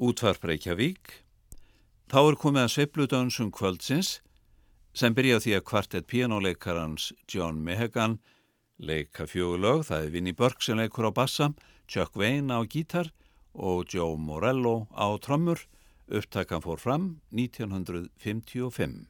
Útvarp Reykjavík. Þá er komið að sveipludansum kvöldsins sem byrja því að kvartett pianoleikarans John Mehegan leika fjögulög, það er Vinnie Burke sem leikur á bassa, Chuck Wayne á gítar og Joe Morello á trommur. Upptakan fór fram 1955.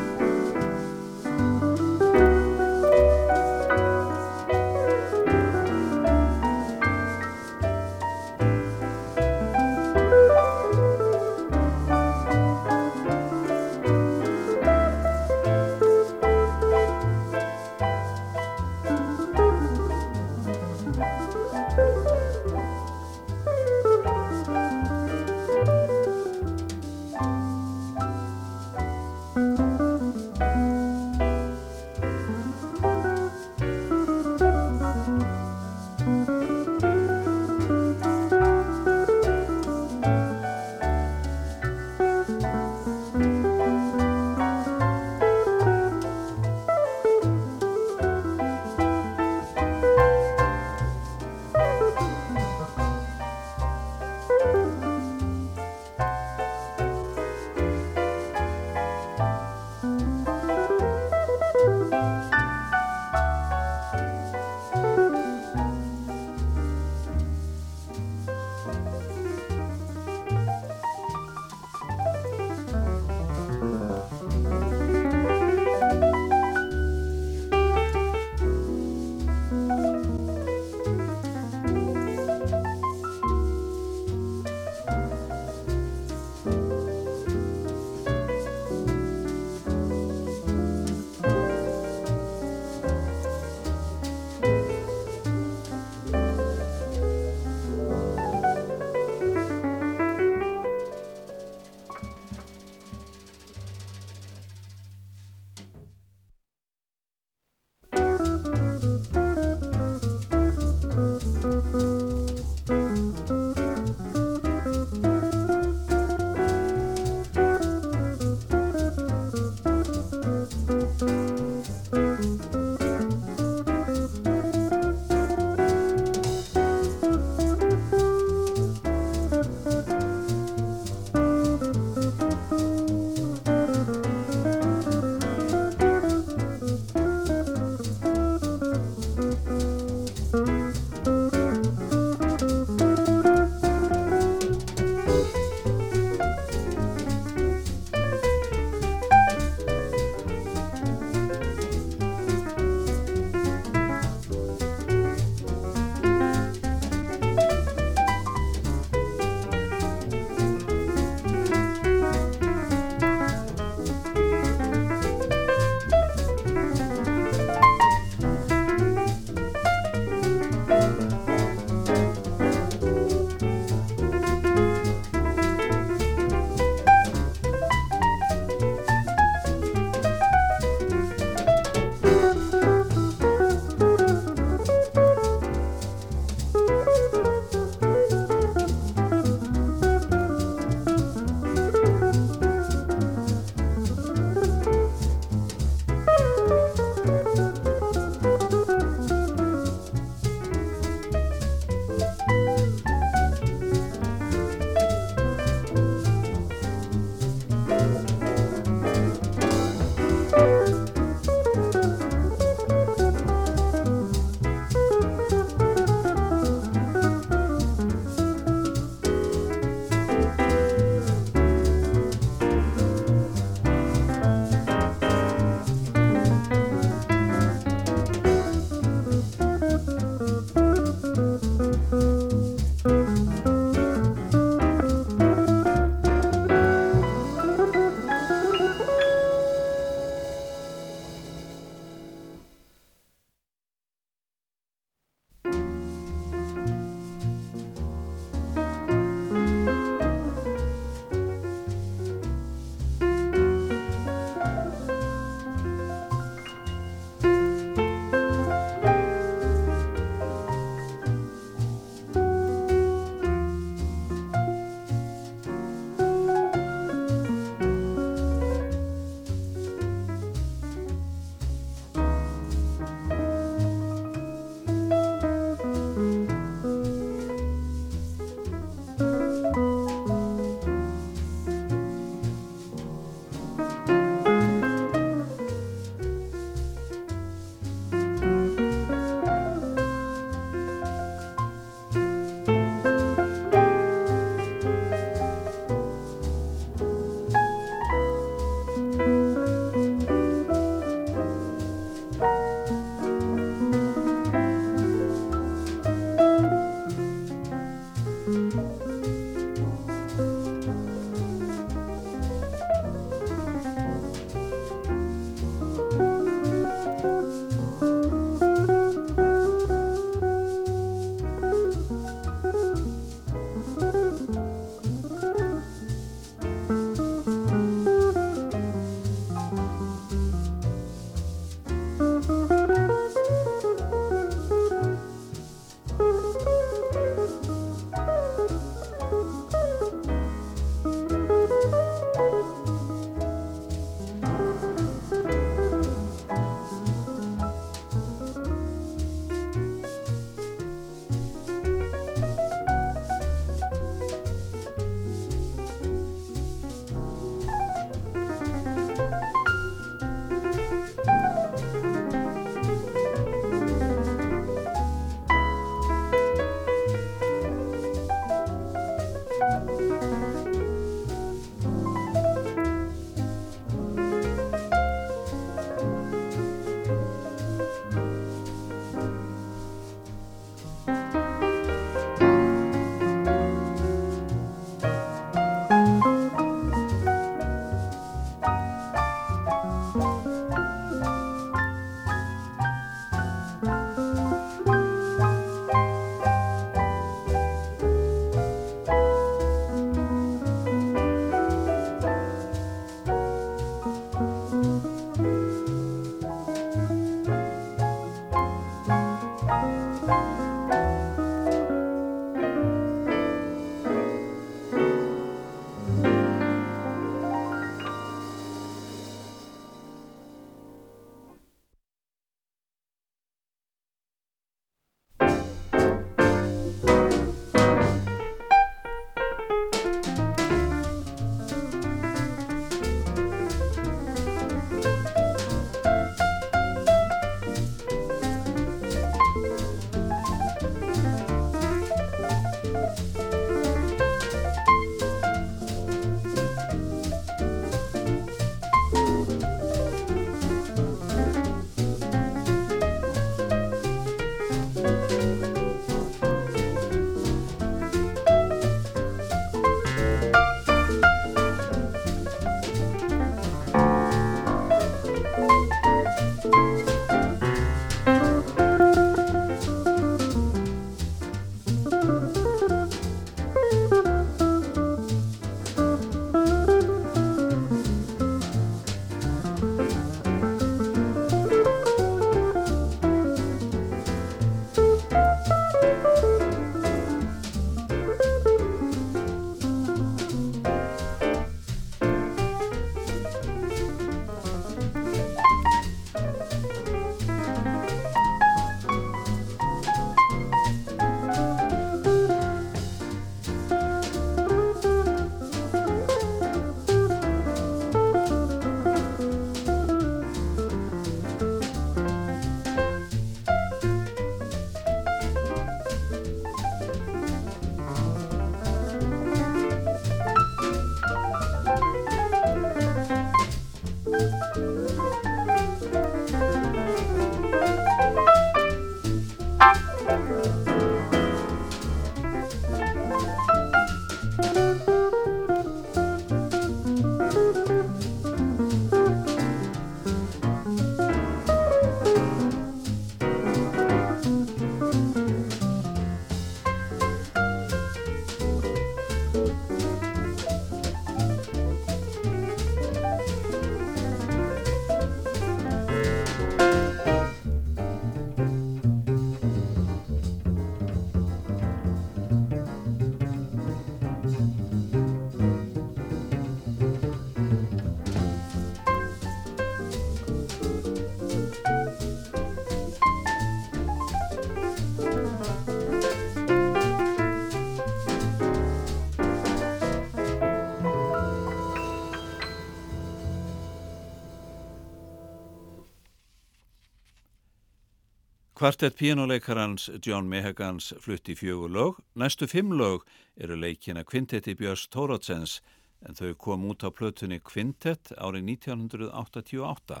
Kvartett píjánuleikarans John Mehagans flutti fjögur lög. Næstu fimm lög eru leikina Kvintetti Björns Tórótsens en þau kom út á plötunni Kvintett árið 1988.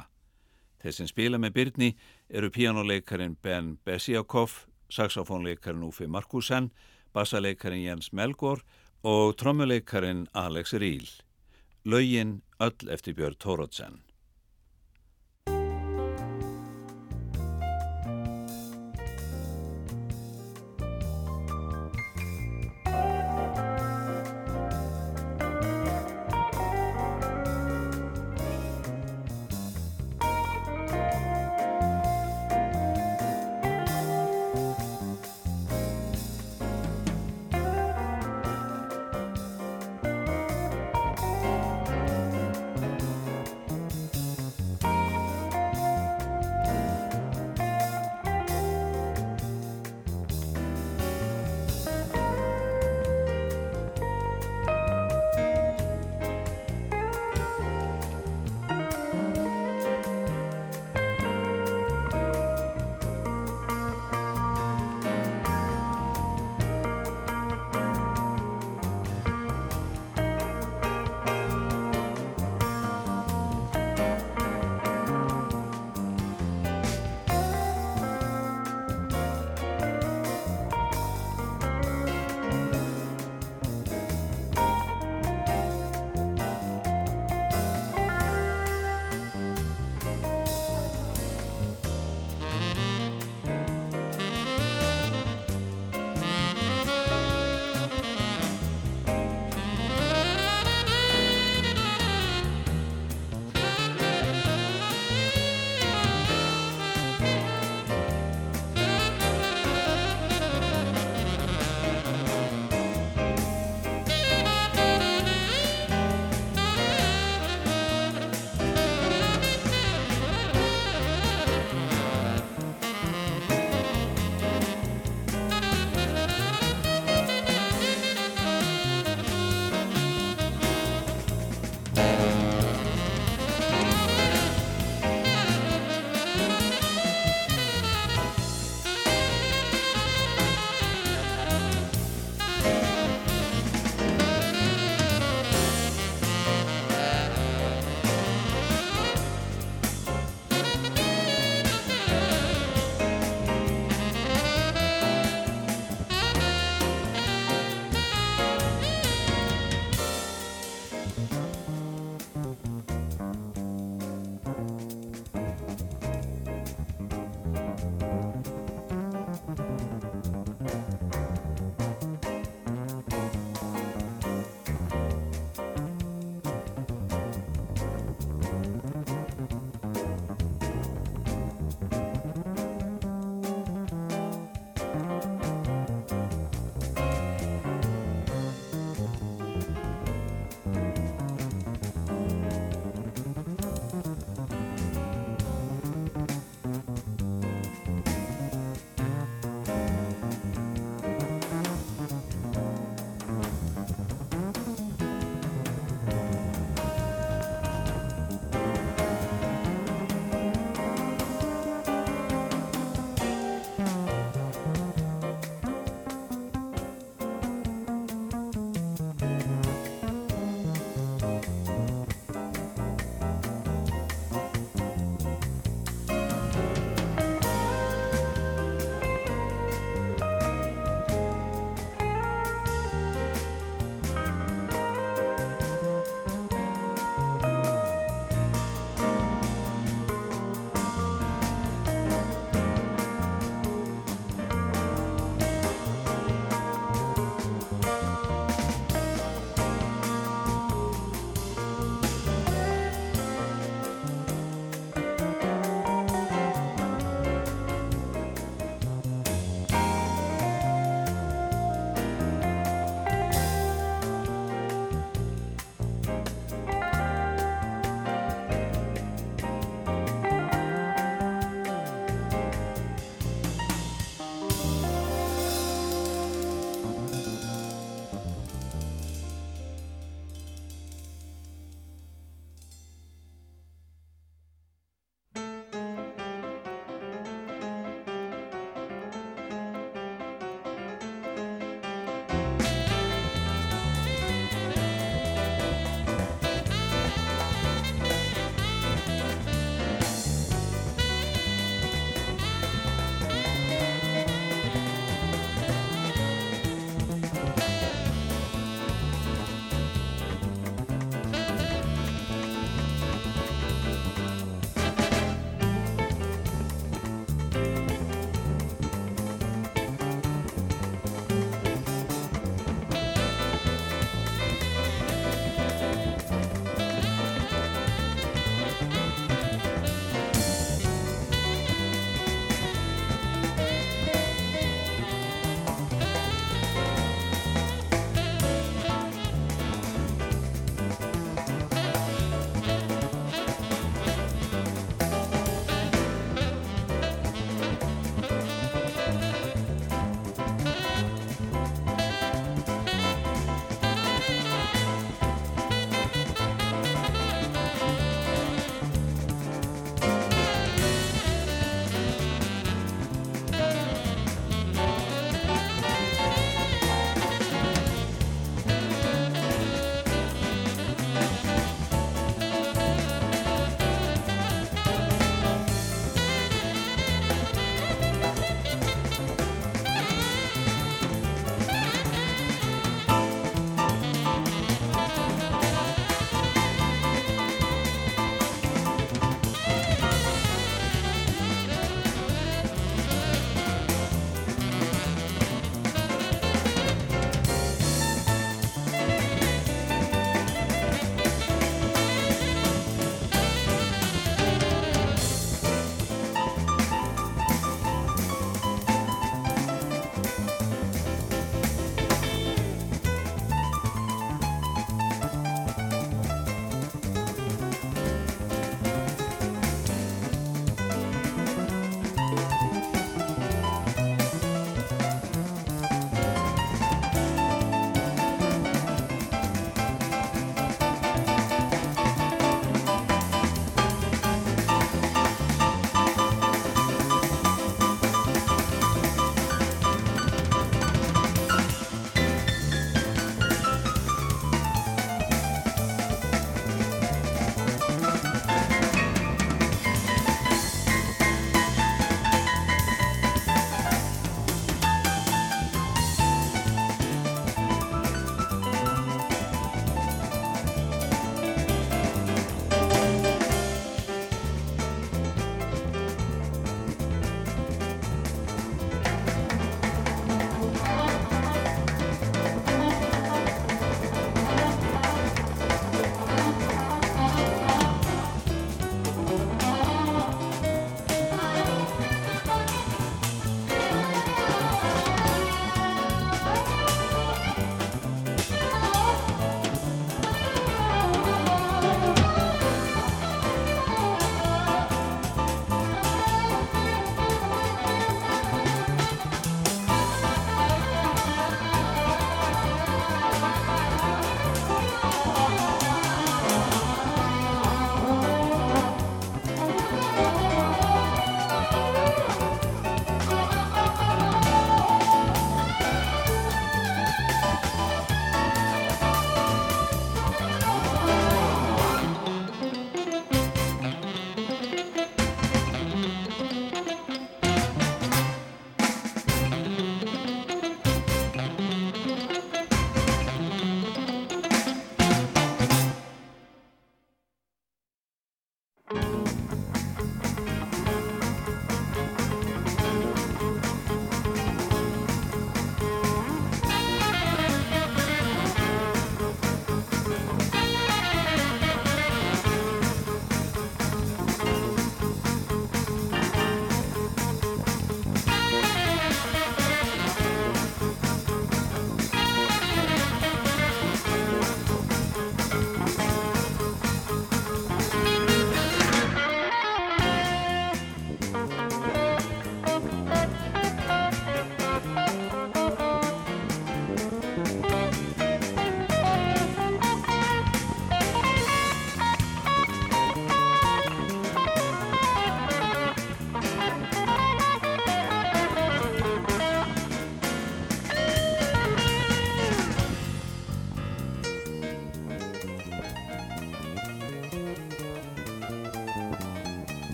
Þeir sem spila með Byrni eru píjánuleikarin Ben Besiakov, saxofónleikarin Ufi Markusen, bassaleikarin Jens Melgård og trommuleikarin Alex Ríl. Laugin öll eftir Björn Tórótsen.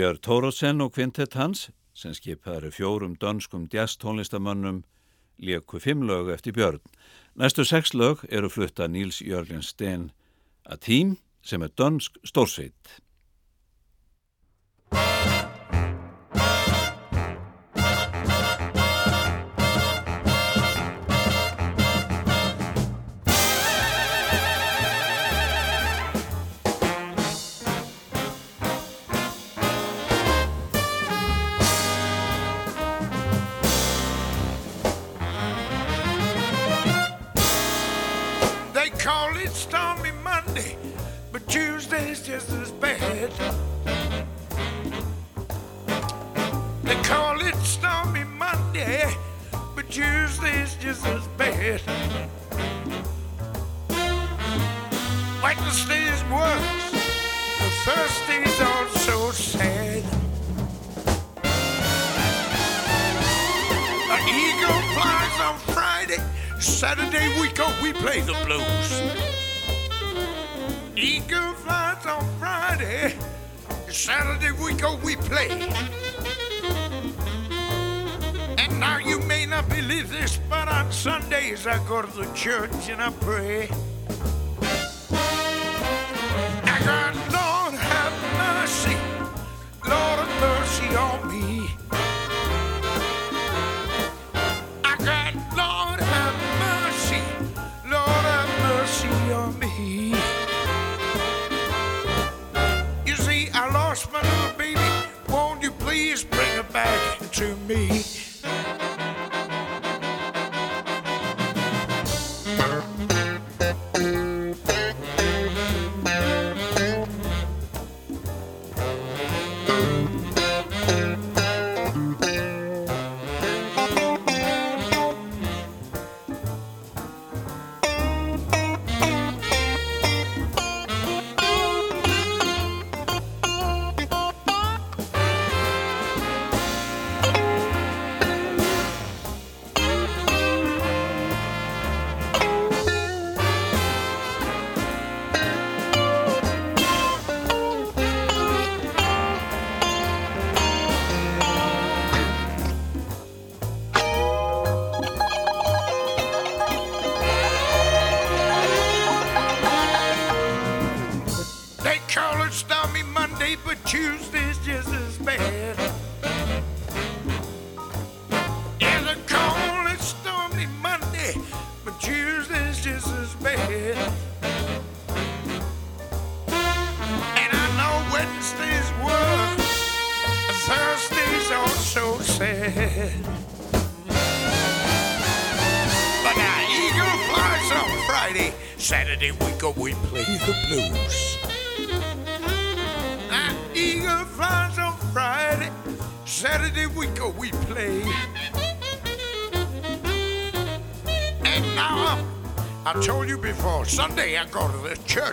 Björn Tórótsen og kvintett hans, sem skipaður fjórum dönskum jazztónlistamönnum, lieku fimm lög eftir Björn. Næstu sex lög eru flutta Níls Jörgen Sten að tím sem er dönsk stórsveit. just as bad. They call it Stormy Monday, but Tuesday's just as bad. Wednesday's worse, and Thursday's also sad. An eagle flies on Friday, Saturday we go, we play the blues. Eagle flies on Friday. Saturday we go, oh, we play. And now you may not believe this, but on Sundays I go to the church and I pray. Back to me?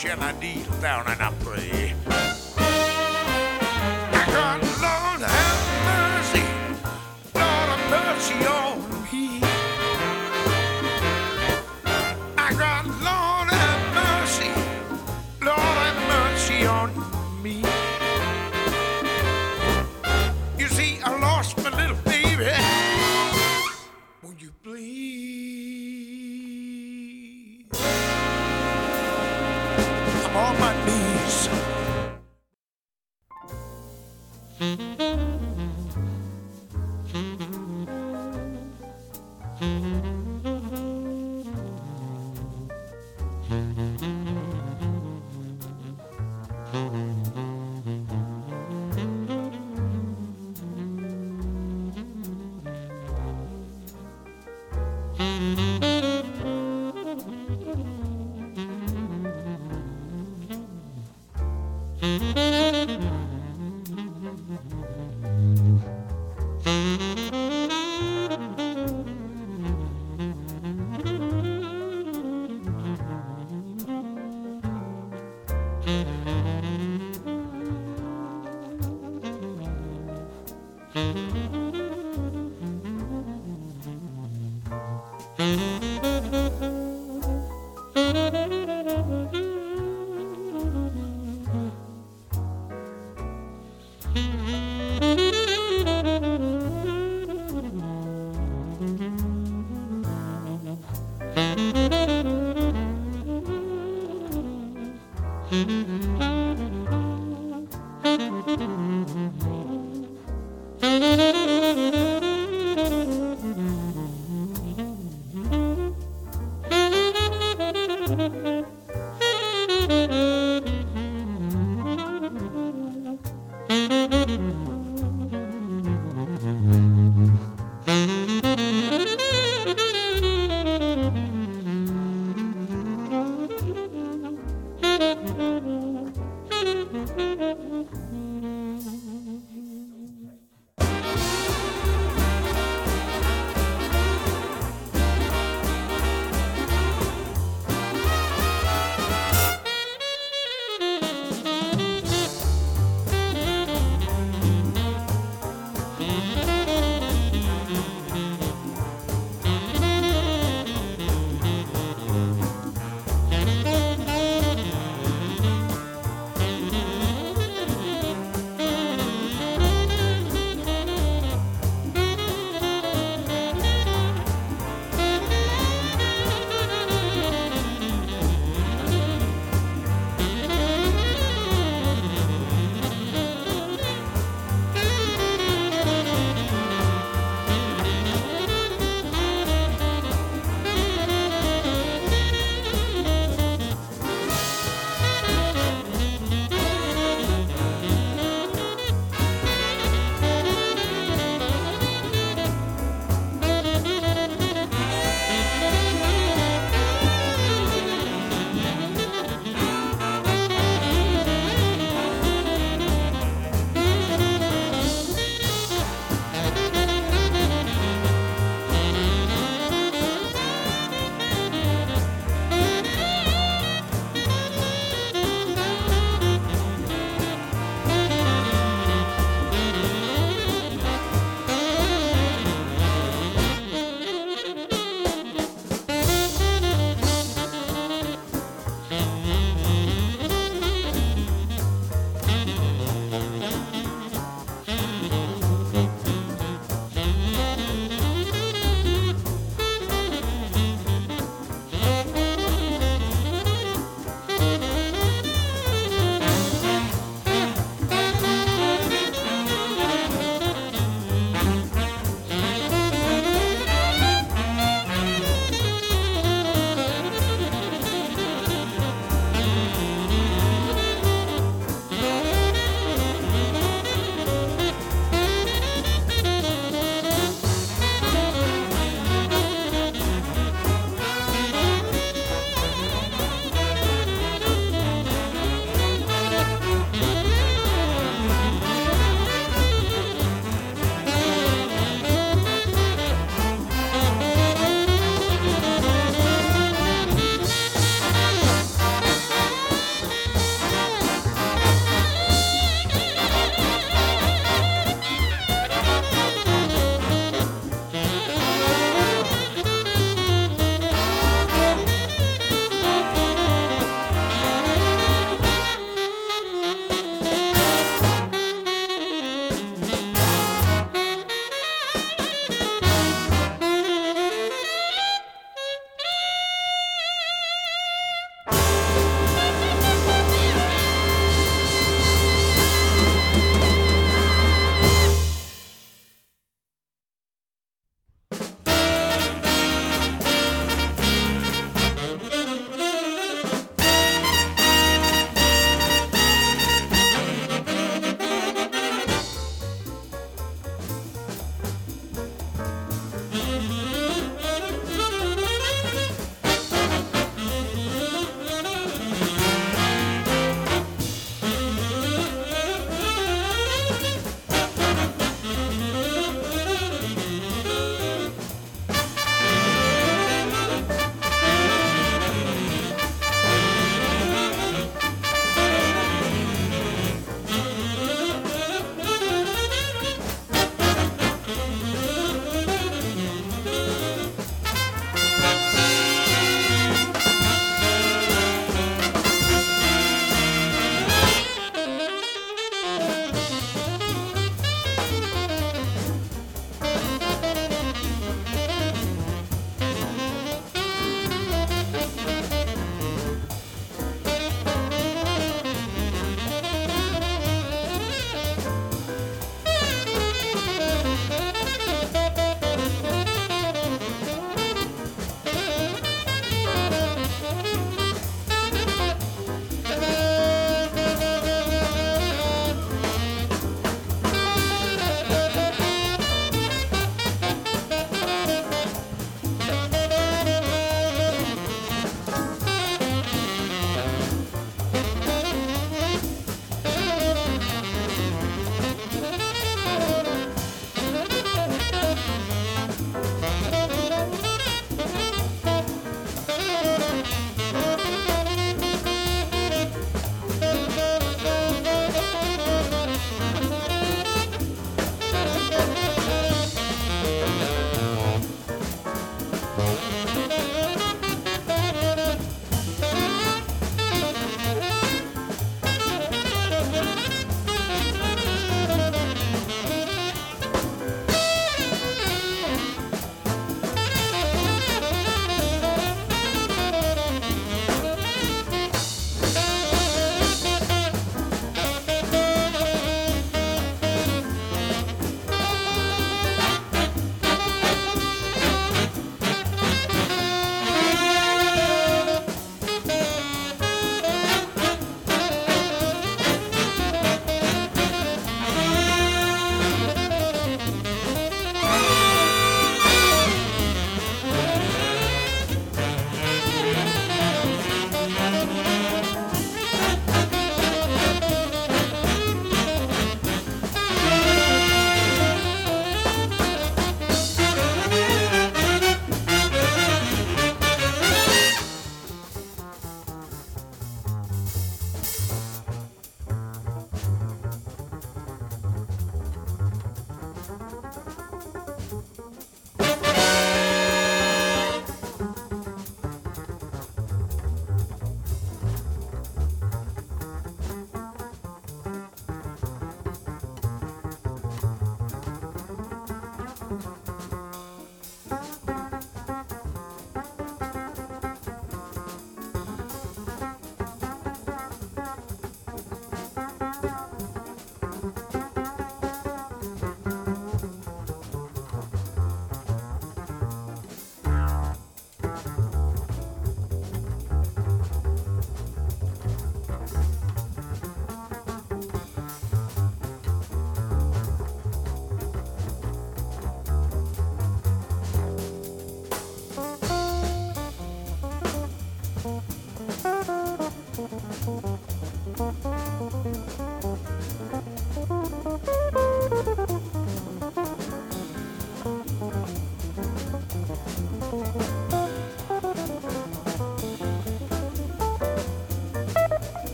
I Deal down and out.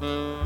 Mm-hmm.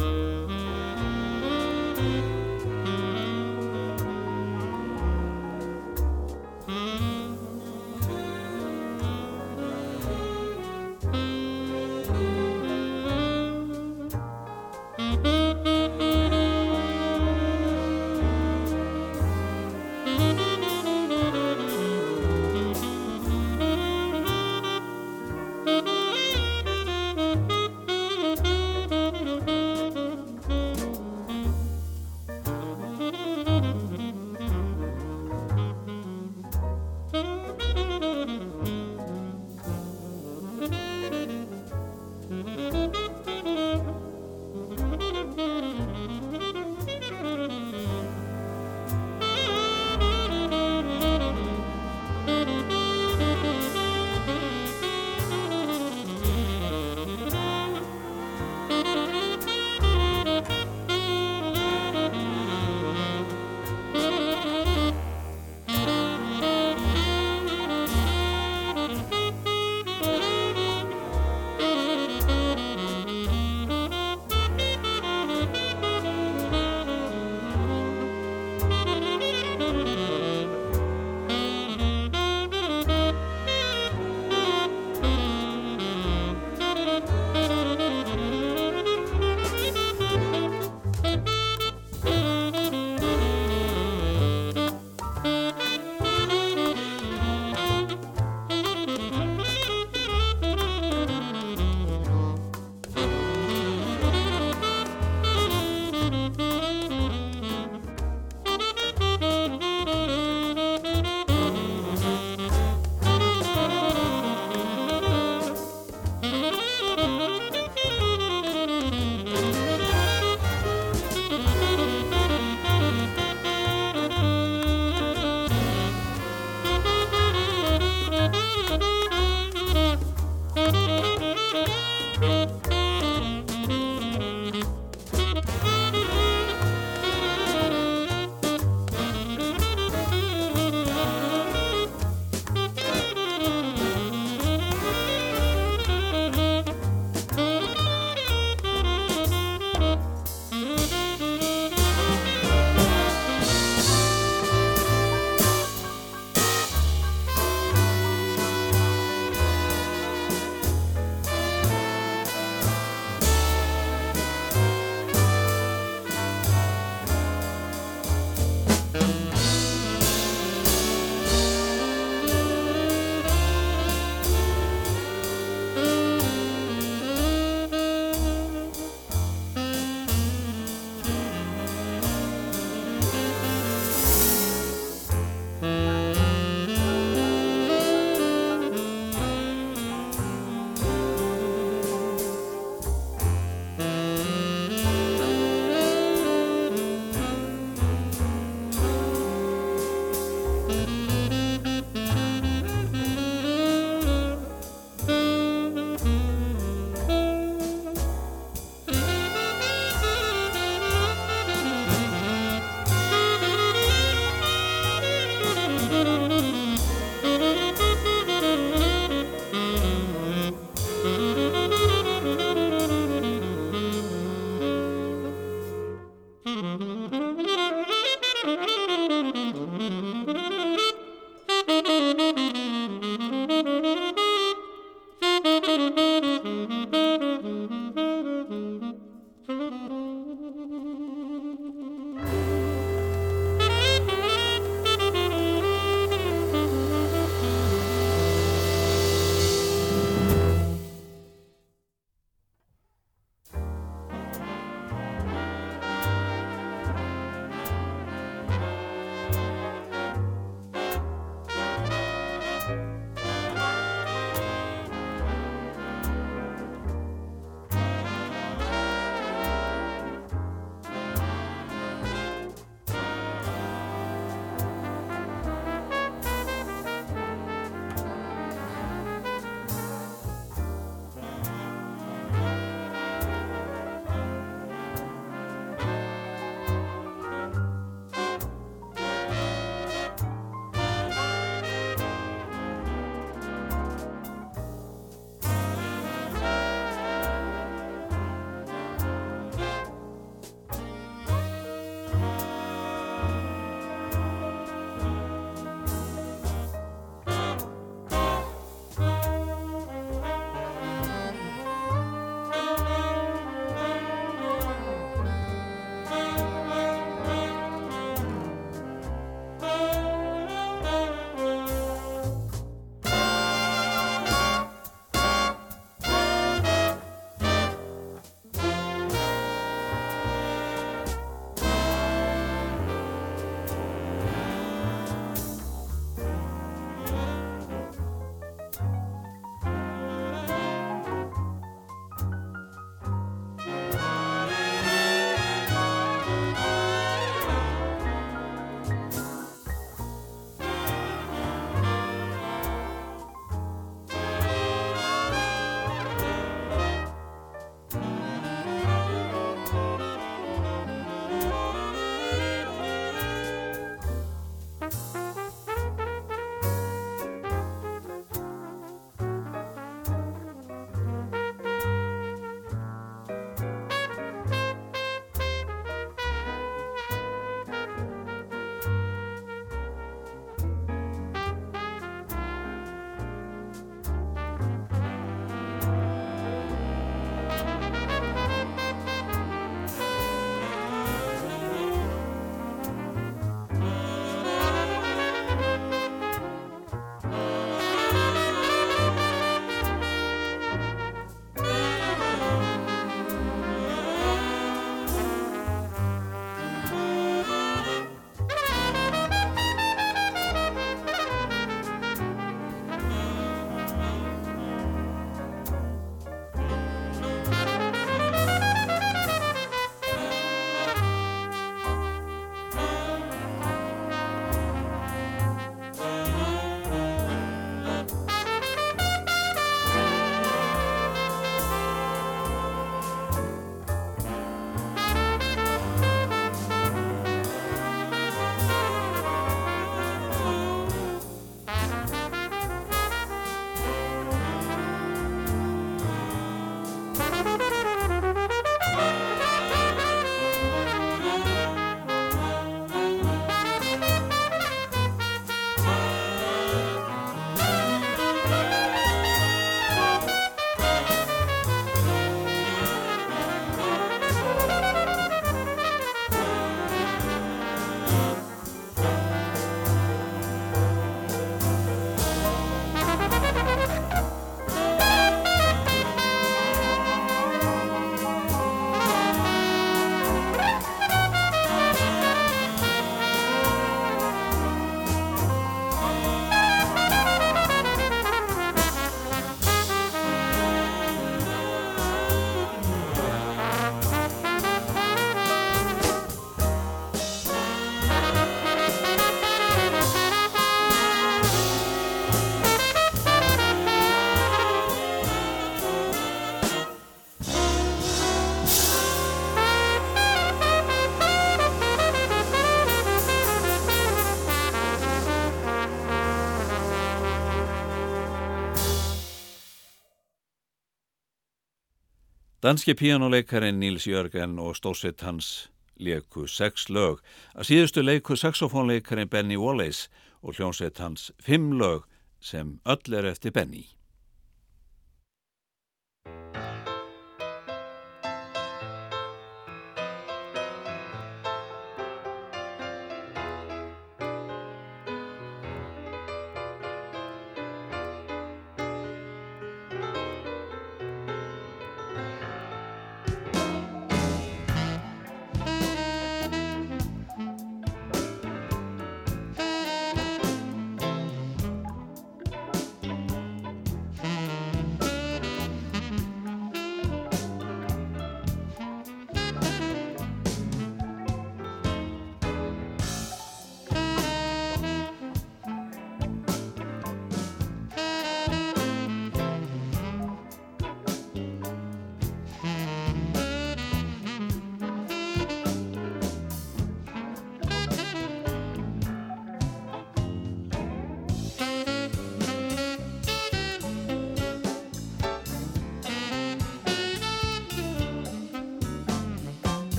Danski píjánuleikarin Níls Jörgen og stórsett hans leiku sex lög. Að síðustu leiku saxofónleikarin Benny Wallace og hljónsett hans fimm lög sem öll er eftir Benny.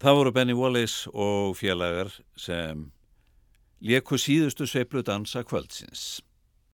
Það voru Benny Wallace og félagar sem leku síðustu sveiplu dansa kvöldsins.